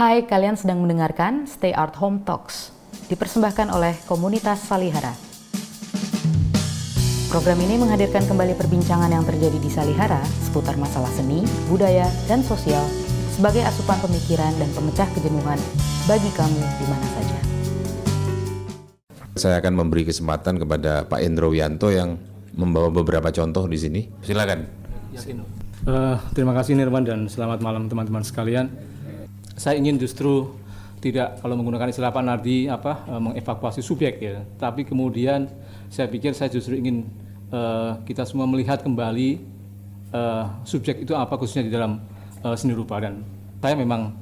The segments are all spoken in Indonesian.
Hai, kalian sedang mendengarkan Stay Art Home Talks, dipersembahkan oleh komunitas Salihara. Program ini menghadirkan kembali perbincangan yang terjadi di Salihara seputar masalah seni, budaya, dan sosial sebagai asupan pemikiran dan pemecah kejenuhan bagi kamu di mana saja. Saya akan memberi kesempatan kepada Pak Endro Wianto yang membawa beberapa contoh di sini. Silakan. Uh, terima kasih Nirwan dan selamat malam teman-teman sekalian. Saya ingin justru tidak kalau menggunakan istilah Pak Nardi apa uh, mengevakuasi subjek ya, tapi kemudian saya pikir saya justru ingin uh, kita semua melihat kembali uh, subjek itu apa khususnya di dalam uh, seni rupa dan saya memang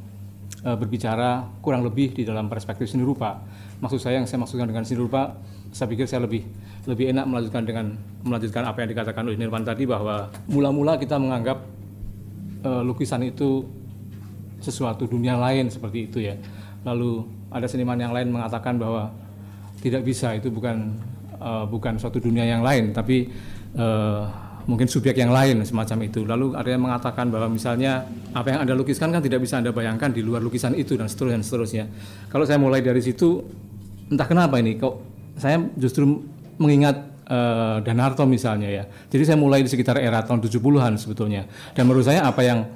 uh, berbicara kurang lebih di dalam perspektif seni rupa. Maksud saya yang saya maksudkan dengan seni rupa, saya pikir saya lebih lebih enak melanjutkan dengan melanjutkan apa yang dikatakan oleh Nirwan tadi bahwa mula-mula kita menganggap uh, lukisan itu sesuatu dunia lain seperti itu ya. Lalu ada seniman yang lain mengatakan bahwa tidak bisa itu bukan uh, bukan suatu dunia yang lain, tapi uh, mungkin subjek yang lain semacam itu. Lalu ada yang mengatakan bahwa misalnya apa yang anda lukiskan kan tidak bisa anda bayangkan di luar lukisan itu dan seterusnya dan seterusnya. Kalau saya mulai dari situ, entah kenapa ini kok saya justru mengingat uh, Danarto misalnya ya. Jadi saya mulai di sekitar era tahun 70-an sebetulnya. Dan menurut saya apa yang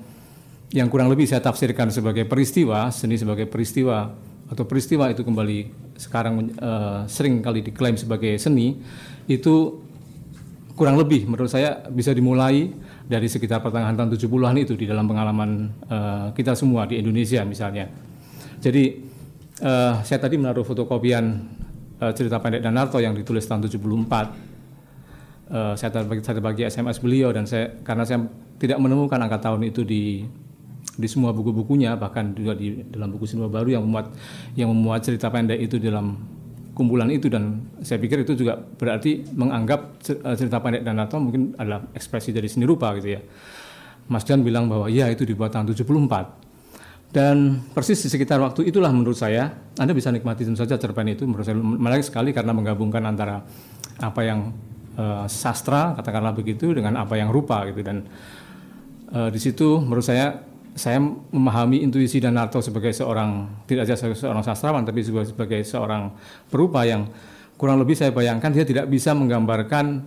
yang kurang lebih saya tafsirkan sebagai peristiwa, seni sebagai peristiwa atau peristiwa itu kembali sekarang uh, sering kali diklaim sebagai seni itu kurang lebih menurut saya bisa dimulai dari sekitar pertengahan tahun 70-an itu di dalam pengalaman uh, kita semua di Indonesia misalnya. Jadi uh, saya tadi menaruh fotokopian uh, cerita pendek Danarto yang ditulis tahun 74. Uh, saya terbagi, saya terbagi SMS beliau dan saya karena saya tidak menemukan angka tahun itu di di semua buku-bukunya bahkan juga di dalam buku sinema baru yang memuat yang memuat cerita pendek itu dalam kumpulan itu. Dan saya pikir itu juga berarti menganggap eh, cerita pendek dan atau mungkin adalah ekspresi dari seni rupa gitu ya. Mas Jan bilang bahwa ya itu dibuat tahun 74 dan persis di sekitar waktu itulah menurut saya Anda bisa nikmati tentu saja cerpen itu. Menurut saya menarik sekali karena menggabungkan antara apa yang uh, sastra katakanlah begitu dengan apa yang rupa gitu. Dan uh, di situ menurut saya saya memahami intuisi dan Danarto sebagai seorang tidak saja seorang sastrawan tapi juga sebagai seorang perupa yang kurang lebih saya bayangkan dia tidak bisa menggambarkan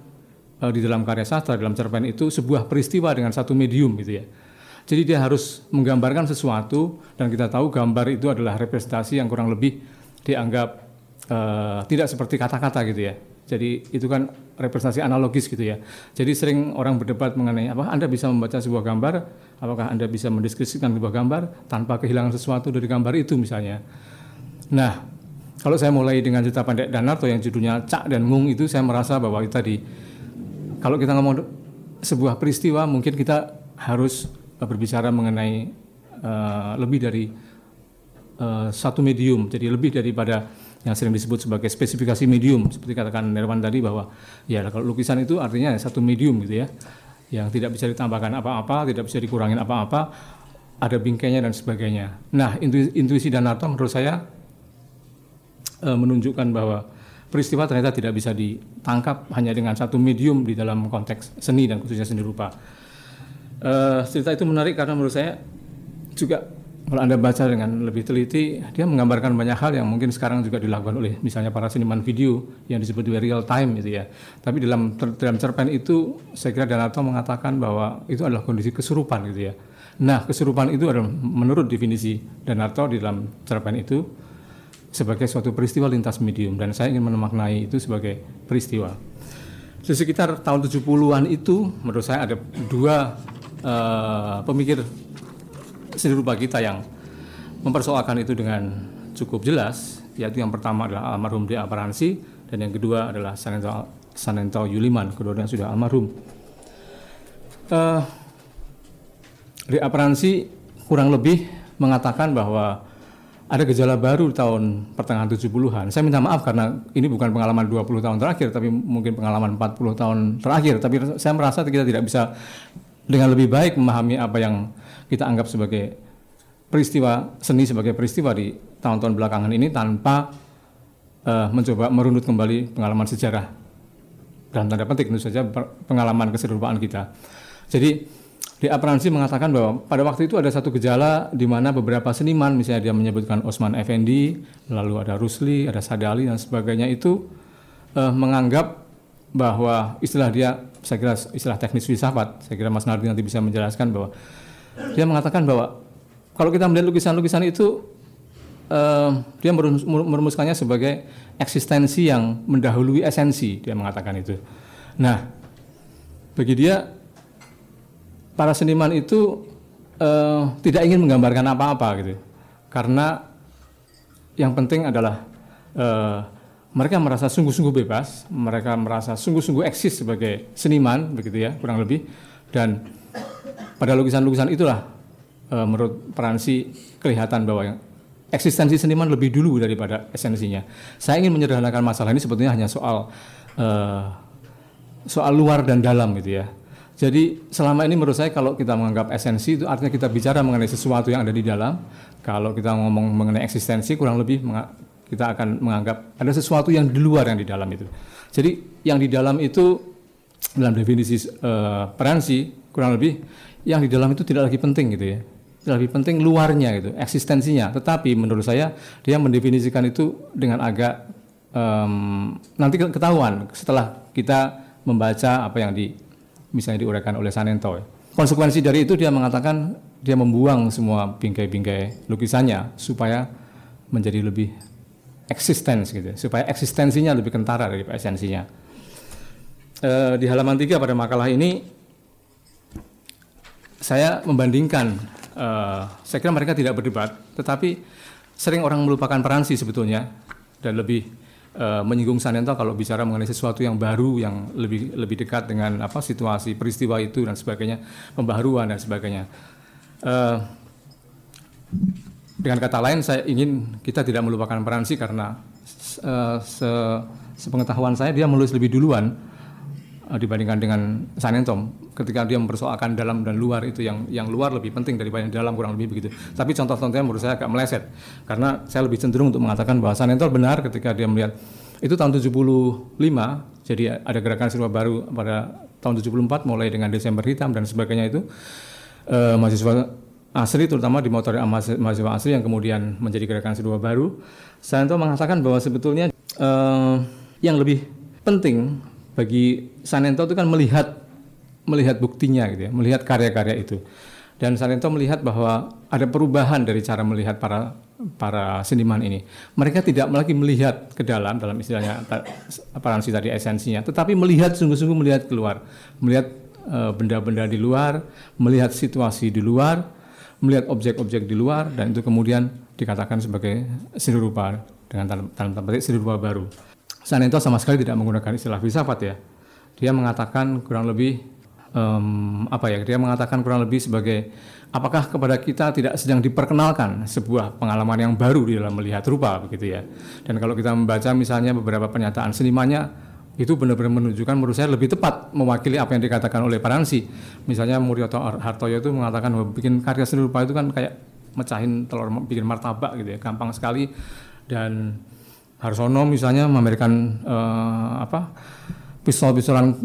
uh, di dalam karya sastra dalam cerpen itu sebuah peristiwa dengan satu medium gitu ya. Jadi dia harus menggambarkan sesuatu dan kita tahu gambar itu adalah representasi yang kurang lebih dianggap uh, tidak seperti kata-kata gitu ya. Jadi itu kan representasi analogis gitu ya. Jadi sering orang berdebat mengenai apa Anda bisa membaca sebuah gambar, apakah Anda bisa mendeskripsikan sebuah gambar tanpa kehilangan sesuatu dari gambar itu misalnya. Nah, kalau saya mulai dengan cerita pendek Danarto yang judulnya Cak dan Ngung itu saya merasa bahwa itu tadi kalau kita ngomong sebuah peristiwa mungkin kita harus berbicara mengenai uh, lebih dari uh, satu medium. Jadi lebih daripada yang sering disebut sebagai spesifikasi medium. Seperti katakan Nerwan tadi bahwa ya kalau lukisan itu artinya satu medium gitu ya yang tidak bisa ditambahkan apa-apa tidak bisa dikurangin apa-apa ada bingkainya dan sebagainya. Nah intuisi dan Danarto menurut saya e, menunjukkan bahwa peristiwa ternyata tidak bisa ditangkap hanya dengan satu medium di dalam konteks seni dan khususnya seni rupa. E, cerita itu menarik karena menurut saya juga kalau Anda baca dengan lebih teliti, dia menggambarkan banyak hal yang mungkin sekarang juga dilakukan oleh misalnya para seniman video yang disebut real time gitu ya. Tapi dalam dalam cerpen itu saya kira Danato mengatakan bahwa itu adalah kondisi kesurupan gitu ya. Nah, kesurupan itu adalah menurut definisi Danato di dalam cerpen itu sebagai suatu peristiwa lintas medium dan saya ingin memaknai itu sebagai peristiwa. Di sekitar tahun 70-an itu menurut saya ada dua uh, pemikir seni rupa kita yang mempersoalkan itu dengan cukup jelas, yaitu yang pertama adalah almarhum D. Aparansi dan yang kedua adalah Sanento, Sanento Yuliman, keduanya sudah almarhum. Uh, D. Aparansi kurang lebih mengatakan bahwa ada gejala baru tahun pertengahan 70-an. Saya minta maaf karena ini bukan pengalaman 20 tahun terakhir, tapi mungkin pengalaman 40 tahun terakhir. Tapi saya merasa kita tidak bisa dengan lebih baik memahami apa yang kita anggap sebagai peristiwa seni sebagai peristiwa di tahun-tahun belakangan ini tanpa uh, mencoba merunut kembali pengalaman sejarah dan tanda petik tentu saja pengalaman keserupaan kita. Jadi di Apransi mengatakan bahwa pada waktu itu ada satu gejala di mana beberapa seniman, misalnya dia menyebutkan Osman Effendi, lalu ada Rusli, ada Sadali dan sebagainya itu uh, menganggap bahwa istilah dia, saya kira istilah teknis filsafat, saya kira Mas Nardi nanti bisa menjelaskan bahwa dia mengatakan bahwa kalau kita melihat lukisan-lukisan itu uh, dia merumuskannya sebagai eksistensi yang mendahului esensi, dia mengatakan itu. Nah, bagi dia para seniman itu uh, tidak ingin menggambarkan apa-apa gitu, karena yang penting adalah uh, mereka merasa sungguh-sungguh bebas, mereka merasa sungguh-sungguh eksis sebagai seniman begitu ya kurang lebih, dan pada lukisan-lukisan itulah uh, menurut Peransi kelihatan bahwa eksistensi seniman lebih dulu daripada esensinya. Saya ingin menyederhanakan masalah ini sebetulnya hanya soal uh, soal luar dan dalam gitu ya jadi selama ini menurut saya kalau kita menganggap esensi itu artinya kita bicara mengenai sesuatu yang ada di dalam. Kalau kita ngomong mengenai eksistensi kurang lebih kita akan menganggap ada sesuatu yang di luar yang di dalam itu. Jadi yang di dalam itu dalam definisi uh, peransi kurang lebih yang di dalam itu tidak lagi penting gitu ya. Tidak lebih penting luarnya gitu, eksistensinya. Tetapi menurut saya dia mendefinisikan itu dengan agak um, nanti ketahuan setelah kita membaca apa yang di misalnya diuraikan oleh Sanento. Konsekuensi dari itu dia mengatakan dia membuang semua bingkai-bingkai lukisannya supaya menjadi lebih eksistens gitu, supaya eksistensinya lebih kentara dari esensinya. E, di halaman 3 pada makalah ini saya membandingkan, e, saya kira mereka tidak berdebat, tetapi sering orang melupakan peransi sebetulnya dan lebih uh, menyinggung Sanento kalau bicara mengenai sesuatu yang baru yang lebih lebih dekat dengan apa situasi peristiwa itu dan sebagainya pembaharuan dan sebagainya. Uh, dengan kata lain saya ingin kita tidak melupakan Peransi karena uh, se sepengetahuan saya dia menulis lebih duluan uh, dibandingkan dengan Sanentom ketika dia mempersoalkan dalam dan luar itu yang yang luar lebih penting daripada yang dalam kurang lebih begitu. Tapi contoh-contohnya menurut saya agak meleset karena saya lebih cenderung untuk mengatakan bahwa Sanentom benar ketika dia melihat itu tahun 75 jadi ada gerakan siswa baru pada tahun 74 mulai dengan Desember hitam dan sebagainya itu uh, mahasiswa asli terutama di motor mahasiswa asli yang kemudian menjadi gerakan siswa baru Sanentom mengatakan bahwa sebetulnya uh, yang lebih penting bagi Sanento itu kan melihat melihat buktinya gitu ya, melihat karya-karya itu. Dan Sanento melihat bahwa ada perubahan dari cara melihat para para seniman ini. Mereka tidak lagi melihat ke dalam dalam istilahnya aparansi tadi esensinya, tetapi melihat sungguh-sungguh melihat keluar, melihat eh, benda-benda di luar, melihat situasi di luar, melihat objek-objek di luar dan itu kemudian dikatakan sebagai seni rupa dengan dalam tanda petik rupa baru. Sanento sama sekali tidak menggunakan istilah filsafat ya. Dia mengatakan kurang lebih um, apa ya? Dia mengatakan kurang lebih sebagai apakah kepada kita tidak sedang diperkenalkan sebuah pengalaman yang baru di dalam melihat rupa begitu ya. Dan kalau kita membaca misalnya beberapa pernyataan senimannya itu benar-benar menunjukkan menurut saya lebih tepat mewakili apa yang dikatakan oleh Paransi. Misalnya Muryoto Hartoyo itu mengatakan bahwa bikin karya seni rupa itu kan kayak mecahin telur bikin martabak gitu ya, gampang sekali dan Harsono misalnya memberikan uh, apa pistol-pistolan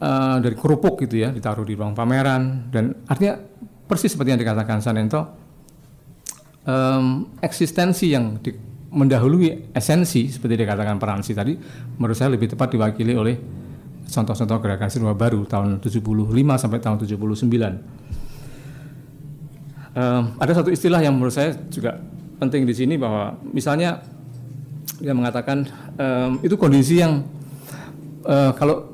uh, dari kerupuk gitu ya ditaruh di ruang pameran dan artinya persis seperti yang dikatakan Sanento um, eksistensi yang di, mendahului esensi seperti dikatakan Peransi tadi menurut saya lebih tepat diwakili oleh contoh-contoh gerakan seni baru tahun 75 sampai tahun 79 um, ada satu istilah yang menurut saya juga penting di sini bahwa misalnya dia mengatakan um, itu kondisi yang uh, kalau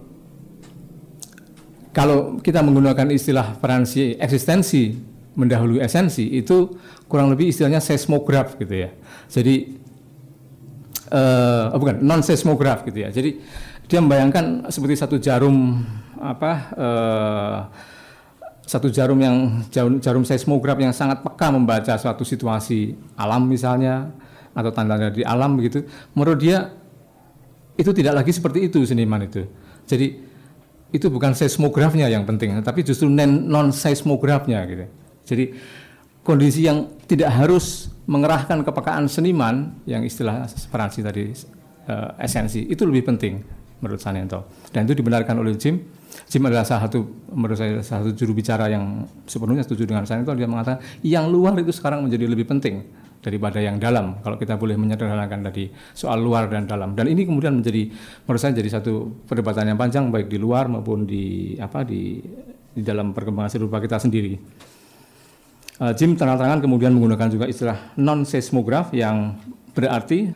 kalau kita menggunakan istilah peransi eksistensi mendahului esensi itu kurang lebih istilahnya seismograf gitu ya. Jadi uh, oh bukan non seismograf gitu ya. Jadi dia membayangkan seperti satu jarum apa uh, satu jarum yang jarum, jarum seismograf yang sangat peka membaca suatu situasi alam misalnya atau tanda-tanda di alam begitu, menurut dia itu tidak lagi seperti itu seniman itu. Jadi itu bukan seismografnya yang penting, tapi justru non seismografnya gitu. Jadi kondisi yang tidak harus mengerahkan kepekaan seniman yang istilah separansi tadi uh, esensi itu lebih penting menurut Sanento. Dan itu dibenarkan oleh Jim. Jim adalah salah satu menurut saya salah satu juru bicara yang sepenuhnya setuju dengan itu dia mengatakan yang luar itu sekarang menjadi lebih penting daripada yang dalam. Kalau kita boleh menyederhanakan tadi soal luar dan dalam. Dan ini kemudian menjadi menurut saya jadi satu perdebatan yang panjang baik di luar maupun di apa di di dalam perkembangan serupa kita sendiri. Uh, Jim terang-terangan kemudian menggunakan juga istilah non seismograf yang berarti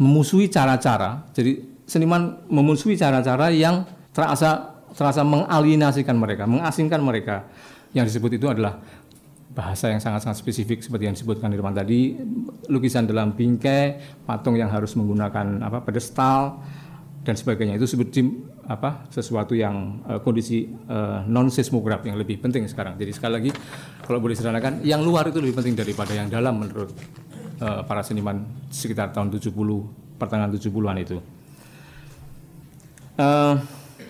memusuhi cara-cara. Jadi seniman memusuhi cara-cara yang terasa terasa mengalienasikan mereka, mengasingkan mereka. Yang disebut itu adalah bahasa yang sangat-sangat spesifik seperti yang disebutkan Irman tadi, lukisan dalam bingkai, patung yang harus menggunakan apa pedestal dan sebagainya itu sebut apa sesuatu yang uh, kondisi uh, eh, non seismograf yang lebih penting sekarang. Jadi sekali lagi kalau boleh sederhanakan yang luar itu lebih penting daripada yang dalam menurut uh, para seniman sekitar tahun 70 pertengahan 70-an itu. Uh,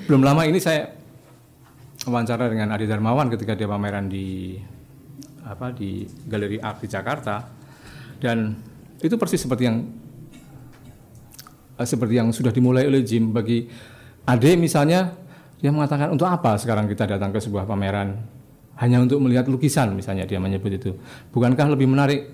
belum lama ini saya wawancara dengan Adi Darmawan ketika dia pameran di apa di Galeri Art di Jakarta dan itu persis seperti yang seperti yang sudah dimulai oleh Jim bagi Ade misalnya dia mengatakan untuk apa sekarang kita datang ke sebuah pameran? Hanya untuk melihat lukisan misalnya dia menyebut itu. Bukankah lebih menarik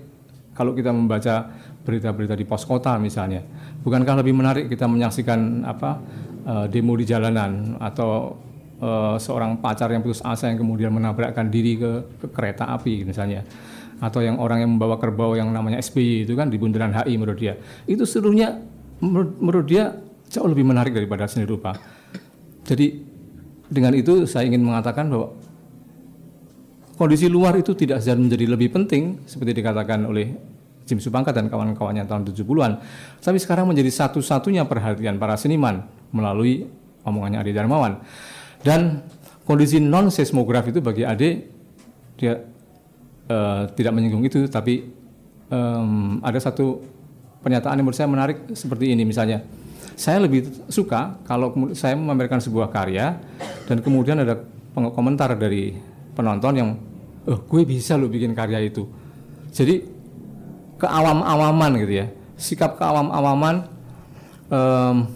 kalau kita membaca berita-berita di pos kota misalnya? Bukankah lebih menarik kita menyaksikan apa uh, demo di jalanan atau uh, seorang pacar yang putus asa yang kemudian menabrakkan diri ke, ke kereta api misalnya? Atau yang orang yang membawa kerbau yang namanya SBY itu kan di bundaran HI menurut dia. Itu seluruhnya menurut, menurut dia jauh lebih menarik daripada seni rupa. Jadi dengan itu saya ingin mengatakan bahwa kondisi luar itu tidak saja menjadi lebih penting seperti dikatakan oleh Jim Supangkat dan kawan-kawannya tahun 70-an tapi sekarang menjadi satu-satunya perhatian para seniman melalui omongannya Adi Darmawan. Dan kondisi non seismograf itu bagi Ade dia uh, tidak menyinggung itu, tapi um, ada satu pernyataan yang menurut saya menarik seperti ini misalnya. Saya lebih suka kalau saya memamerkan sebuah karya dan kemudian ada komentar dari penonton yang, oh gue bisa lo bikin karya itu. Jadi keawam-awaman gitu ya, sikap keawam-awaman, um,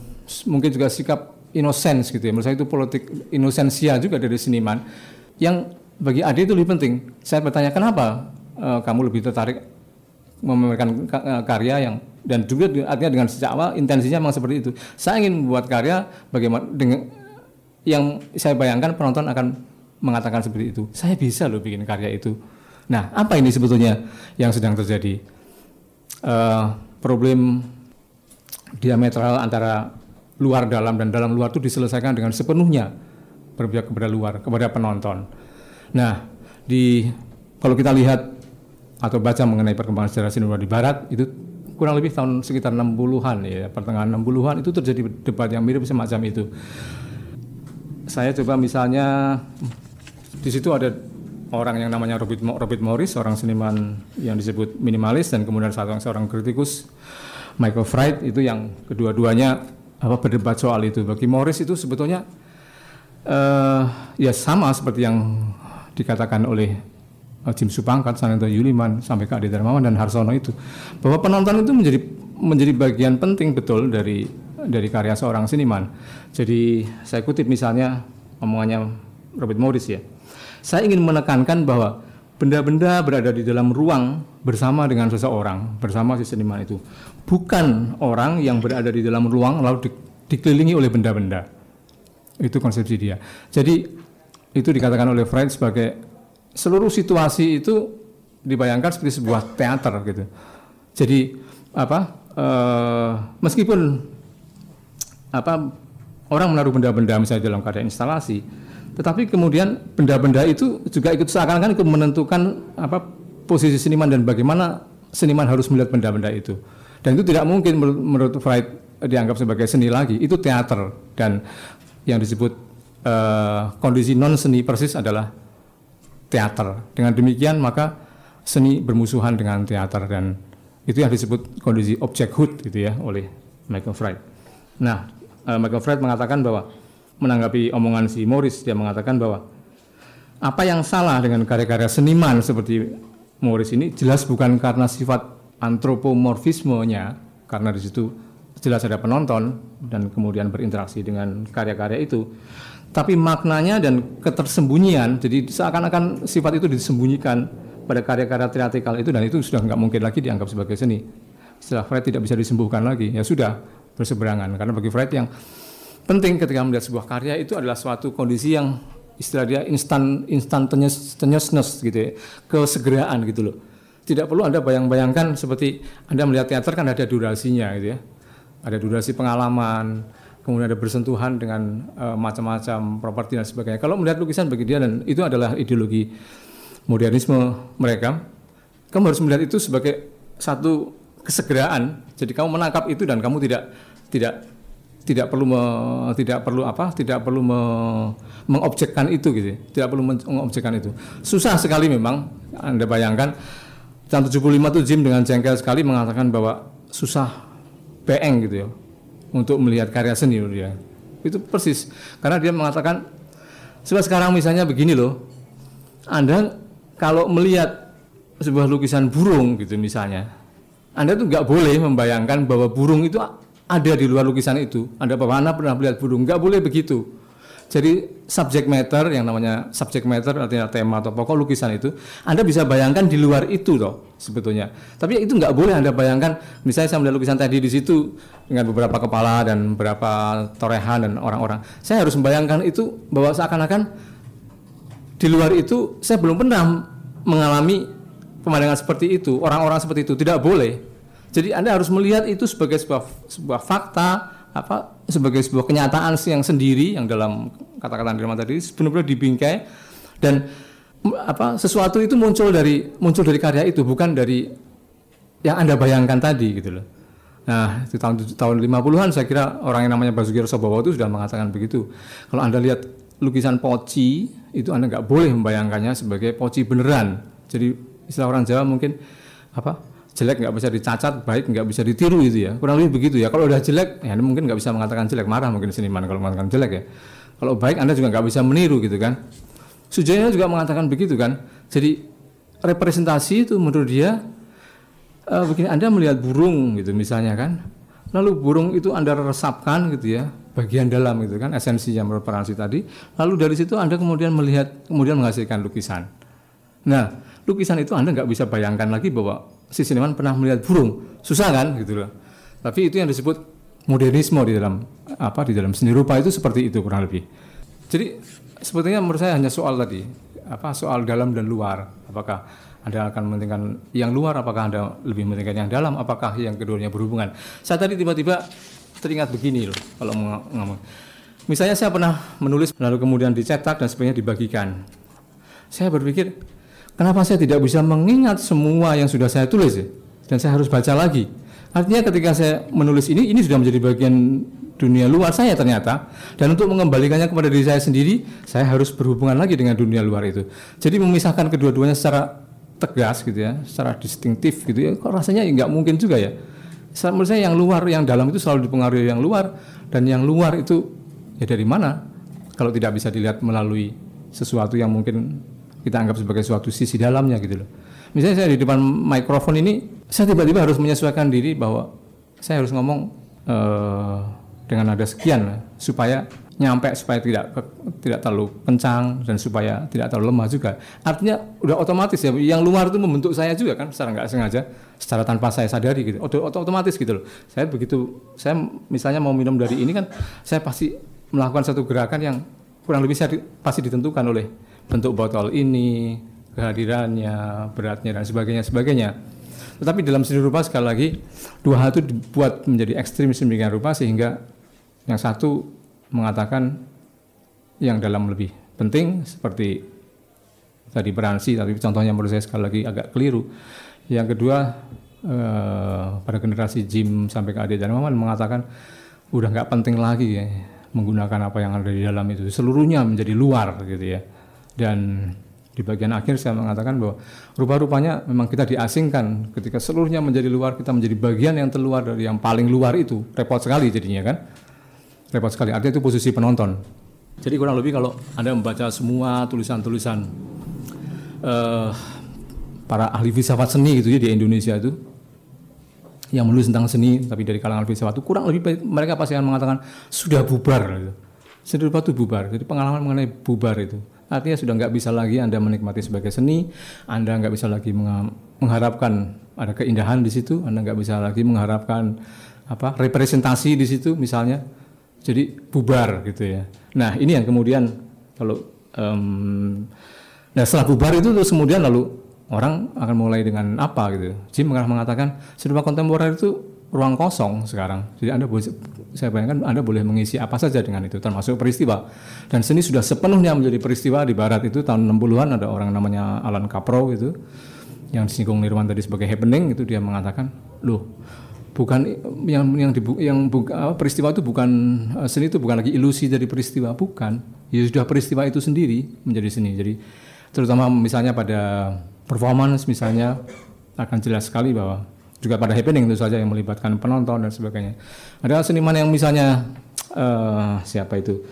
mungkin juga sikap innocence gitu ya. Menurut saya itu politik inosensia juga dari seniman yang bagi Ade itu lebih penting. Saya bertanya kenapa uh, kamu lebih tertarik memamerkan eh, karya yang dan juga artinya dengan sejak awal intensinya memang seperti itu. Saya ingin membuat karya bagaimana dengan yang saya bayangkan penonton akan mengatakan seperti itu. Saya bisa loh bikin karya itu. Nah, apa ini sebetulnya yang sedang terjadi? Uh, problem diametral antara luar dalam dan dalam luar itu diselesaikan dengan sepenuhnya berpihak kepada luar kepada penonton. Nah, di kalau kita lihat atau baca mengenai perkembangan sejarah seni di barat itu kurang lebih tahun sekitar 60-an ya, pertengahan 60-an itu terjadi debat yang mirip semacam itu. Saya coba misalnya di situ ada orang yang namanya Robert, Robert Morris, seorang seniman yang disebut minimalis dan kemudian satu seorang kritikus Michael Fried itu yang kedua-duanya apa berdebat soal itu. Bagi Morris itu sebetulnya uh, ya sama seperti yang dikatakan oleh Jim Supangkat, Sanento Yuliman, sampai ke Adi Darmawan dan Harsono itu, bahwa penonton itu menjadi menjadi bagian penting betul dari dari karya seorang seniman. Jadi saya kutip misalnya omongannya Robert Morris ya. Saya ingin menekankan bahwa benda-benda berada di dalam ruang bersama dengan seseorang, bersama si seniman itu. Bukan orang yang berada di dalam ruang lalu di, dikelilingi oleh benda-benda. Itu konsepsi dia. Jadi itu dikatakan oleh Freud sebagai seluruh situasi itu dibayangkan seperti sebuah teater gitu. Jadi apa? Uh, meskipun apa orang menaruh benda-benda misalnya dalam karya instalasi, tetapi kemudian benda-benda itu juga ikut seakan-akan ikut menentukan apa posisi seniman dan bagaimana seniman harus melihat benda-benda itu. Dan itu tidak mungkin menurut Freud dianggap sebagai seni lagi, itu teater dan yang disebut uh, kondisi non seni persis adalah teater. Dengan demikian maka seni bermusuhan dengan teater dan itu yang disebut kondisi objekhood gitu ya oleh Michael Freud. Nah, uh, Michael Freud mengatakan bahwa menanggapi omongan si Morris dia mengatakan bahwa apa yang salah dengan karya-karya seniman seperti Morris ini jelas bukan karena sifat antropomorfismenya karena di situ jelas ada penonton dan kemudian berinteraksi dengan karya-karya itu tapi maknanya dan ketersembunyian, jadi seakan-akan sifat itu disembunyikan pada karya-karya teatrikal itu dan itu sudah nggak mungkin lagi dianggap sebagai seni. Setelah Freud tidak bisa disembuhkan lagi, ya sudah berseberangan. Karena bagi Freud yang penting ketika melihat sebuah karya itu adalah suatu kondisi yang istilah dia instan instantaneousness gitu ya, kesegeraan gitu loh. Tidak perlu Anda bayang-bayangkan seperti Anda melihat teater kan ada durasinya gitu ya. Ada durasi pengalaman, kemudian ada bersentuhan dengan uh, macam-macam properti dan sebagainya. Kalau melihat lukisan bagi dia dan itu adalah ideologi modernisme mereka, kamu harus melihat itu sebagai satu kesegeraan. Jadi kamu menangkap itu dan kamu tidak tidak tidak perlu me, tidak perlu apa tidak perlu me, mengobjekkan itu gitu tidak perlu mengobjekkan itu susah sekali memang anda bayangkan tahun 75 itu Jim dengan jengkel sekali mengatakan bahwa susah beeng gitu ya untuk melihat karya seni dia. Itu persis karena dia mengatakan sebab sekarang misalnya begini loh. Anda kalau melihat sebuah lukisan burung gitu misalnya, Anda tuh nggak boleh membayangkan bahwa burung itu ada di luar lukisan itu. Anda Anda pernah melihat burung, nggak boleh begitu. Jadi subject matter yang namanya subject matter artinya tema atau pokok lukisan itu Anda bisa bayangkan di luar itu loh sebetulnya. Tapi itu nggak boleh Anda bayangkan misalnya saya melihat lukisan tadi di situ dengan beberapa kepala dan beberapa torehan dan orang-orang. Saya harus membayangkan itu bahwa seakan-akan di luar itu saya belum pernah mengalami pemandangan seperti itu, orang-orang seperti itu tidak boleh. Jadi Anda harus melihat itu sebagai sebuah sebuah fakta apa sebagai sebuah kenyataan yang sendiri yang dalam kata-kata Dirman tadi benar-benar dibingkai dan apa sesuatu itu muncul dari muncul dari karya itu bukan dari yang anda bayangkan tadi gitu loh. Nah di tahun tahun 50-an saya kira orang yang namanya Basuki Sobawa itu sudah mengatakan begitu. Kalau anda lihat lukisan poci itu anda nggak boleh membayangkannya sebagai poci beneran. Jadi istilah orang Jawa mungkin apa jelek nggak bisa dicacat, baik nggak bisa ditiru itu ya. Kurang lebih begitu ya. Kalau udah jelek, ya mungkin nggak bisa mengatakan jelek, marah mungkin seniman kalau mengatakan jelek ya. Kalau baik Anda juga nggak bisa meniru gitu kan. Sujaya juga mengatakan begitu kan. Jadi representasi itu menurut dia uh, begini Anda melihat burung gitu misalnya kan. Lalu burung itu Anda resapkan gitu ya, bagian dalam gitu kan, esensi yang berperansi tadi. Lalu dari situ Anda kemudian melihat, kemudian menghasilkan lukisan. Nah, lukisan itu Anda nggak bisa bayangkan lagi bahwa si seniman pernah melihat burung, susah kan gitu loh. Tapi itu yang disebut modernisme di dalam apa di dalam seni rupa itu seperti itu kurang lebih. Jadi sebetulnya menurut saya hanya soal tadi apa soal dalam dan luar. Apakah anda akan mementingkan yang luar, apakah Anda lebih mementingkan yang dalam, apakah yang keduanya berhubungan. Saya tadi tiba-tiba teringat begini loh kalau ngomong. Misalnya saya pernah menulis lalu kemudian dicetak dan sebagainya dibagikan. Saya berpikir Kenapa saya tidak bisa mengingat semua yang sudah saya tulis? Dan saya harus baca lagi. Artinya ketika saya menulis ini, ini sudah menjadi bagian dunia luar saya ternyata. Dan untuk mengembalikannya kepada diri saya sendiri, saya harus berhubungan lagi dengan dunia luar itu. Jadi memisahkan kedua-duanya secara tegas gitu ya, secara distintif gitu ya, kok rasanya ya nggak mungkin juga ya. Menurut saya yang luar, yang dalam itu selalu dipengaruhi yang luar, dan yang luar itu ya dari mana? Kalau tidak bisa dilihat melalui sesuatu yang mungkin kita anggap sebagai suatu sisi dalamnya gitu loh. Misalnya saya di depan mikrofon ini, saya tiba-tiba harus menyesuaikan diri bahwa saya harus ngomong uh, dengan nada sekian supaya nyampe supaya tidak tidak terlalu kencang dan supaya tidak terlalu lemah juga. Artinya udah otomatis ya, yang luar itu membentuk saya juga kan secara nggak sengaja, secara tanpa saya sadari gitu. Otomatis gitu loh. Saya begitu, saya misalnya mau minum dari ini kan, saya pasti melakukan satu gerakan yang kurang lebih saya pasti ditentukan oleh bentuk botol ini, kehadirannya, beratnya dan sebagainya sebagainya. Tetapi dalam seni rupa sekali lagi dua hal itu dibuat menjadi ekstrim sedemikian rupa sehingga yang satu mengatakan yang dalam lebih penting seperti tadi beransi tapi contohnya menurut saya sekali lagi agak keliru. Yang kedua eh, pada generasi Jim sampai ke Ade dan Maman mengatakan udah nggak penting lagi ya, menggunakan apa yang ada di dalam itu. Seluruhnya menjadi luar gitu ya. Dan di bagian akhir saya mengatakan bahwa rupa-rupanya memang kita diasingkan. Ketika seluruhnya menjadi luar kita menjadi bagian yang terluar dari yang paling luar itu. Repot sekali jadinya kan repot sekali artinya itu posisi penonton jadi kurang lebih kalau anda membaca semua tulisan-tulisan uh, para ahli filsafat seni gitu ya di Indonesia itu yang menulis tentang seni tapi dari kalangan filsafat itu kurang lebih mereka pasti akan mengatakan sudah bubar gitu seni rupa itu bubar. Jadi pengalaman mengenai bubar itu. Artinya sudah nggak bisa lagi Anda menikmati sebagai seni, Anda nggak bisa lagi mengharapkan ada keindahan di situ, Anda nggak bisa lagi mengharapkan apa representasi di situ misalnya. Jadi bubar gitu ya. Nah ini yang kemudian kalau um, nah setelah bubar itu terus kemudian lalu orang akan mulai dengan apa gitu. Jim pernah mengatakan seni rupa kontemporer itu ruang kosong sekarang. Jadi Anda boleh saya bayangkan Anda boleh mengisi apa saja dengan itu termasuk peristiwa. Dan seni sudah sepenuhnya menjadi peristiwa di barat itu tahun 60-an ada orang namanya Alan Kapro itu yang disinggung Nirwan tadi sebagai happening itu dia mengatakan, "Loh, bukan yang yang dibu, yang bu, peristiwa itu bukan eh, seni itu bukan lagi ilusi dari peristiwa, bukan. Ya sudah peristiwa itu sendiri menjadi seni. Jadi terutama misalnya pada performance misalnya akan jelas sekali bahwa juga pada happening itu saja yang melibatkan penonton dan sebagainya. Ada seniman yang misalnya uh, siapa itu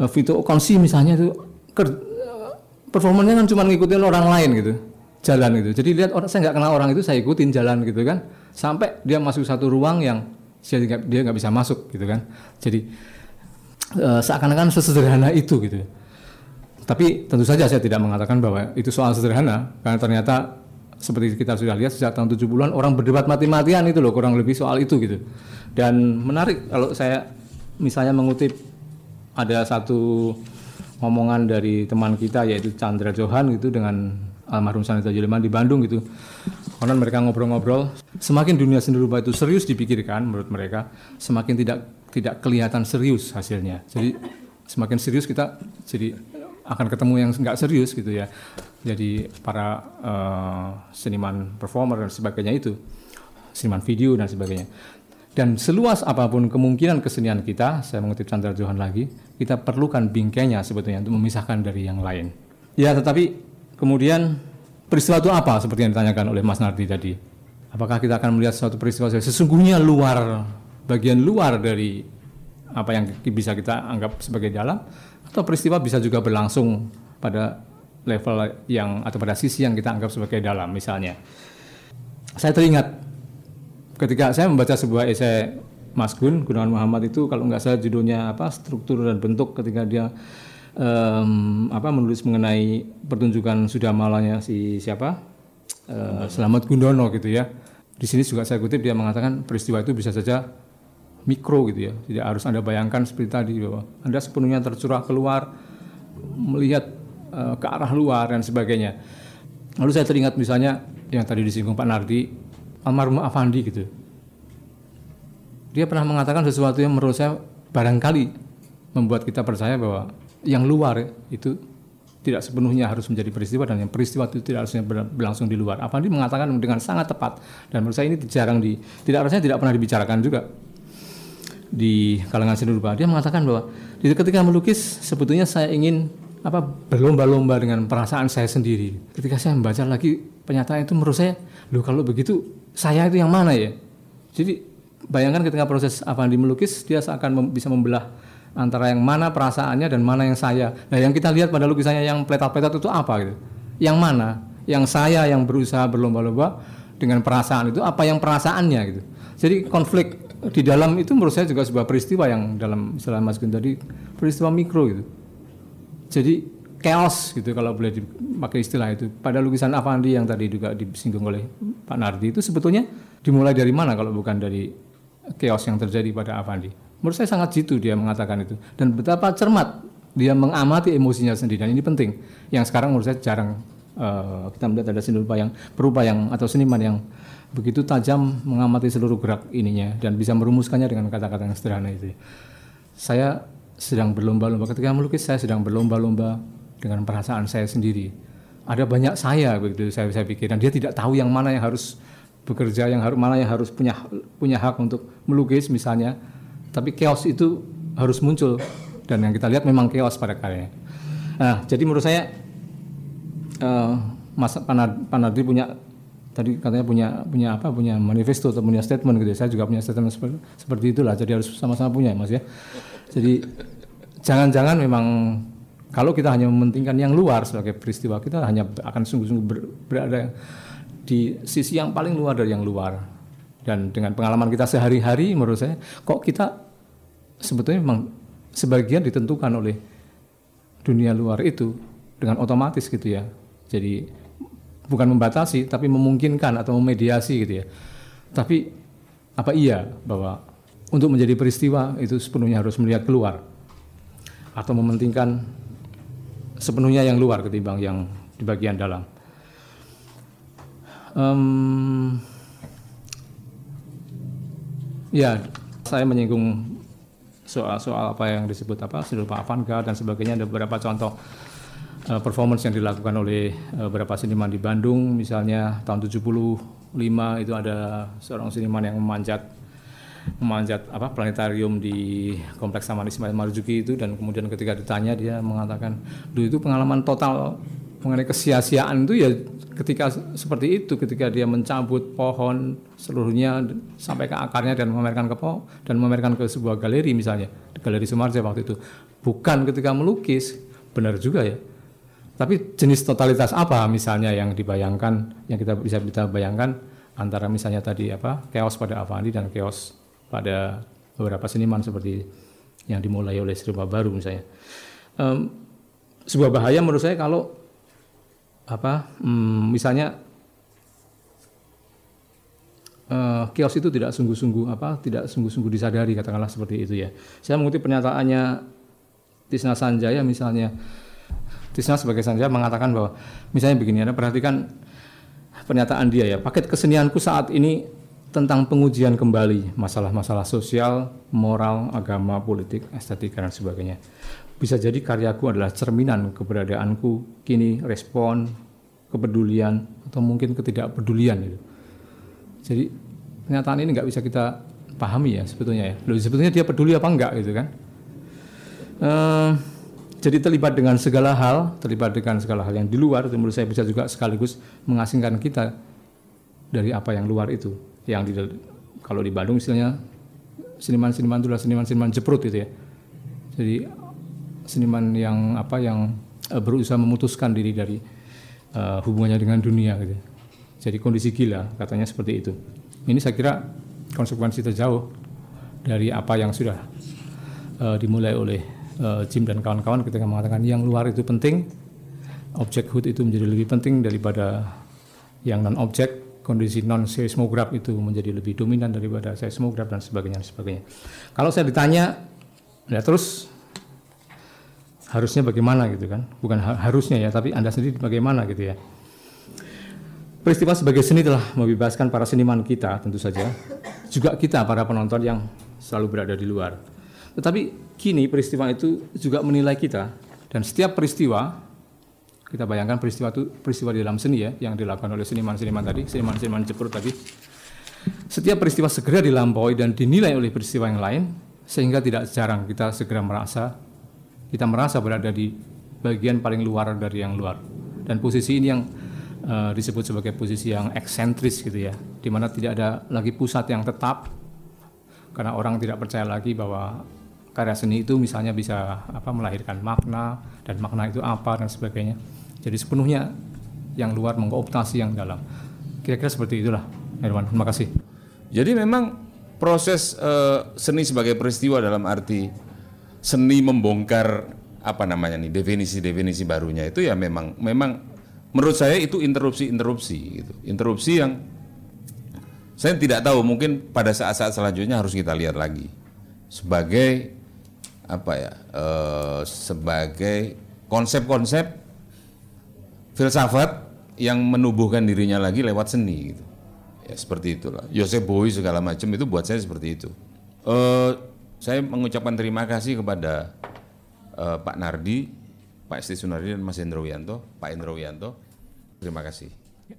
uh, Vito Okonsi misalnya itu ker, performanya kan cuma ngikutin orang lain gitu jalan gitu. Jadi lihat orang saya nggak kenal orang itu saya ikutin jalan gitu kan sampai dia masuk satu ruang yang dia nggak bisa masuk gitu kan. Jadi uh, seakan-akan sesederhana itu gitu. Tapi tentu saja saya tidak mengatakan bahwa itu soal sederhana karena ternyata seperti kita sudah lihat sejak tahun 70-an orang berdebat mati-matian itu loh kurang lebih soal itu gitu. Dan menarik kalau saya misalnya mengutip ada satu omongan dari teman kita yaitu Chandra Johan gitu dengan almarhum Sanita Juleman di Bandung gitu. Karena mereka ngobrol-ngobrol, semakin dunia seni rupa itu serius dipikirkan menurut mereka, semakin tidak tidak kelihatan serius hasilnya. Jadi semakin serius kita jadi akan ketemu yang nggak serius gitu ya. Jadi para uh, seniman performer dan sebagainya itu, seniman video dan sebagainya. Dan seluas apa pun kemungkinan kesenian kita, saya mengutip Chandra Johan lagi, kita perlukan bingkainya sebetulnya untuk memisahkan dari yang lain. Ya, tetapi kemudian peristiwa itu apa seperti yang ditanyakan oleh Mas Nardi tadi? Apakah kita akan melihat suatu peristiwa sesungguhnya luar, bagian luar dari apa yang bisa kita anggap sebagai dalam atau peristiwa bisa juga berlangsung pada level yang atau pada sisi yang kita anggap sebagai dalam misalnya. Saya teringat ketika saya membaca sebuah esai Mas Gun Gunawan Muhammad itu kalau nggak salah judulnya apa struktur dan bentuk ketika dia um, apa menulis mengenai pertunjukan sudah malanya si siapa uh, Selamat Gundono gitu ya. Di sini juga saya kutip dia mengatakan peristiwa itu bisa saja mikro gitu ya. Tidak harus Anda bayangkan seperti tadi bahwa Anda sepenuhnya tercurah keluar melihat uh, ke arah luar dan sebagainya. Lalu saya teringat misalnya yang tadi disinggung Pak Nardi, almarhum Afandi gitu. Dia pernah mengatakan sesuatu yang menurut saya barangkali membuat kita percaya bahwa yang luar itu tidak sepenuhnya harus menjadi peristiwa dan yang peristiwa itu tidak harusnya berlangsung di luar. Afandi mengatakan dengan sangat tepat dan menurut saya ini jarang di tidak harusnya tidak pernah dibicarakan juga di kalangan seni rupa. Dia mengatakan bahwa ketika melukis sebetulnya saya ingin apa berlomba-lomba dengan perasaan saya sendiri. Ketika saya membaca lagi pernyataan itu menurut saya, loh kalau begitu saya itu yang mana ya? Jadi bayangkan ketika proses Avandi melukis dia seakan mem bisa membelah antara yang mana perasaannya dan mana yang saya. Nah yang kita lihat pada lukisannya yang pletat-pletat itu apa gitu? Yang mana? Yang saya yang berusaha berlomba-lomba dengan perasaan itu apa yang perasaannya gitu. Jadi konflik di dalam itu menurut saya juga sebuah peristiwa yang dalam istilah Mas Gun tadi peristiwa mikro gitu. Jadi chaos gitu kalau boleh dipakai istilah itu. Pada lukisan Avandi yang tadi juga disinggung oleh Pak Nardi itu sebetulnya dimulai dari mana kalau bukan dari chaos yang terjadi pada Avandi. Menurut saya sangat jitu dia mengatakan itu dan betapa cermat dia mengamati emosinya sendiri dan ini penting. Yang sekarang menurut saya jarang uh, kita melihat ada seni rupa yang berupa yang atau seniman yang begitu tajam mengamati seluruh gerak ininya dan bisa merumuskannya dengan kata-kata yang sederhana itu. Saya sedang berlomba-lomba ketika melukis saya sedang berlomba-lomba dengan perasaan saya sendiri. Ada banyak saya begitu saya saya pikir dan dia tidak tahu yang mana yang harus bekerja yang harus mana yang harus punya punya hak untuk melukis misalnya. Tapi chaos itu harus muncul dan yang kita lihat memang chaos pada karyanya. Nah, jadi menurut saya uh, Mas Panardi punya tadi katanya punya punya apa punya manifesto atau punya statement gitu ya. Saya juga punya statement seperti, seperti itulah. Jadi harus sama-sama punya Mas ya. Jadi jangan-jangan memang kalau kita hanya mementingkan yang luar sebagai peristiwa kita hanya akan sungguh-sungguh ber, berada di sisi yang paling luar dari yang luar. Dan dengan pengalaman kita sehari-hari menurut saya kok kita sebetulnya memang sebagian ditentukan oleh dunia luar itu dengan otomatis gitu ya. Jadi bukan membatasi tapi memungkinkan atau memediasi gitu ya. Tapi apa iya bahwa untuk menjadi peristiwa itu sepenuhnya harus melihat keluar atau mementingkan sepenuhnya yang luar ketimbang yang di bagian dalam. Um, ya, saya menyinggung soal-soal apa yang disebut apa sudut Avanka dan sebagainya. Ada beberapa contoh uh, performance yang dilakukan oleh uh, beberapa seniman di Bandung. Misalnya tahun 75 itu ada seorang seniman yang memanjat memanjat apa planetarium di kompleks Taman Ismail Marzuki itu. Dan kemudian ketika ditanya dia mengatakan dulu itu pengalaman total mengenai kesia-siaan itu ya ketika seperti itu ketika dia mencabut pohon seluruhnya sampai ke akarnya dan memamerkan ke pohon dan memamerkan ke sebuah galeri misalnya galeri Sumarja waktu itu. Bukan ketika melukis benar juga ya. Tapi jenis totalitas apa misalnya yang dibayangkan yang kita bisa kita bayangkan antara misalnya tadi apa chaos pada Avandi dan chaos pada beberapa seniman seperti yang dimulai oleh Sri Baru misalnya. Um, sebuah bahaya menurut saya kalau apa hmm, misalnya uh, kios itu tidak sungguh-sungguh apa tidak sungguh-sungguh disadari katakanlah seperti itu ya saya mengutip pernyataannya Tisna Sanjaya misalnya Tisna sebagai Sanjaya mengatakan bahwa misalnya begini Anda perhatikan pernyataan dia ya paket kesenianku saat ini tentang pengujian kembali masalah-masalah sosial, moral, agama, politik, estetika dan sebagainya. Bisa jadi karyaku adalah cerminan keberadaanku kini respon, kepedulian, atau mungkin ketidakpedulian. Gitu. Jadi pernyataan ini nggak bisa kita pahami ya sebetulnya ya. Loh, sebetulnya dia peduli apa enggak gitu kan. Uh, jadi terlibat dengan segala hal, terlibat dengan segala hal yang di luar, itu menurut saya bisa juga sekaligus mengasingkan kita dari apa yang luar itu. Yang di, kalau di Bandung istilahnya seniman-seniman itu adalah seniman-seniman jeprut itu ya. Jadi seniman yang apa yang uh, berusaha memutuskan diri dari uh, hubungannya dengan dunia gitu. Jadi kondisi gila katanya seperti itu. Ini saya kira konsekuensi terjauh dari apa yang sudah uh, dimulai oleh uh, Jim dan kawan-kawan ketika mengatakan yang luar itu penting, objekhood itu menjadi lebih penting daripada yang non objek, kondisi non seismograf itu menjadi lebih dominan daripada seismograf dan sebagainya dan sebagainya. Kalau saya ditanya, ya terus harusnya bagaimana gitu kan? Bukan harusnya ya tapi anda sendiri bagaimana gitu ya? Peristiwa sebagai seni telah membebaskan para seniman kita tentu saja. Juga kita para penonton yang selalu berada di luar. Tetapi kini peristiwa itu juga menilai kita. Dan setiap peristiwa kita bayangkan peristiwa itu peristiwa di dalam seni ya yang dilakukan oleh seniman-seniman tadi seniman-seniman jeprut tadi. Setiap peristiwa segera dilampaui dan dinilai oleh peristiwa yang lain sehingga tidak jarang kita segera merasa kita merasa berada di bagian paling luar dari yang luar. Dan posisi ini yang uh, disebut sebagai posisi yang eksentris gitu ya, di mana tidak ada lagi pusat yang tetap karena orang tidak percaya lagi bahwa karya seni itu misalnya bisa apa melahirkan makna dan makna itu apa dan sebagainya. Jadi sepenuhnya yang luar mengkooptasi yang dalam. Kira-kira seperti itulah, Herman. Terima kasih. Jadi memang proses uh, seni sebagai peristiwa dalam arti seni membongkar apa namanya nih definisi-definisi barunya itu ya memang memang menurut saya itu interupsi-interupsi gitu. Interupsi yang saya tidak tahu mungkin pada saat-saat selanjutnya harus kita lihat lagi sebagai apa ya eh, sebagai konsep-konsep filsafat yang menubuhkan dirinya lagi lewat seni gitu. Ya seperti itulah. Joseph Bowie segala macam itu buat saya seperti itu. Eh, saya mengucapkan terima kasih kepada uh, Pak Nardi, Pak Esti Sunardi dan Mas Hendro Wianto, Pak Hendro Wianto. Terima kasih. Ya.